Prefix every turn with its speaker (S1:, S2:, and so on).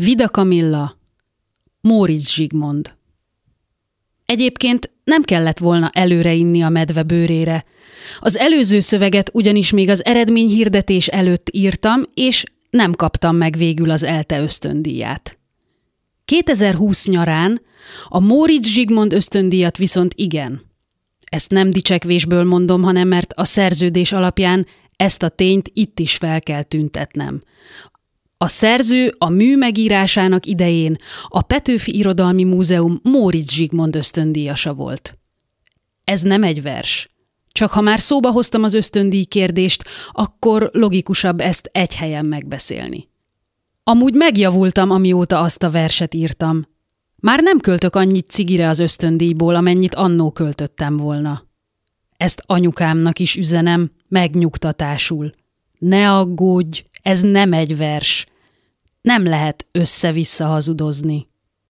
S1: Vida Kamilla, Móricz Zsigmond. Egyébként nem kellett volna előre inni a medve bőrére. Az előző szöveget ugyanis még az eredményhirdetés előtt írtam, és nem kaptam meg végül az ELTE ösztöndíját. 2020 nyarán a Móricz Zsigmond ösztöndíjat viszont igen. Ezt nem dicsekvésből mondom, hanem mert a szerződés alapján ezt a tényt itt is fel kell tüntetnem. A szerző a mű megírásának idején a Petőfi Irodalmi Múzeum Móricz Zsigmond ösztöndíjasa volt. Ez nem egy vers. Csak ha már szóba hoztam az ösztöndíj kérdést, akkor logikusabb ezt egy helyen megbeszélni. Amúgy megjavultam, amióta azt a verset írtam. Már nem költök annyit cigire az ösztöndíjból, amennyit annó költöttem volna. Ezt anyukámnak is üzenem, megnyugtatásul. Ne aggódj, ez nem egy vers. Nem lehet össze-vissza hazudozni.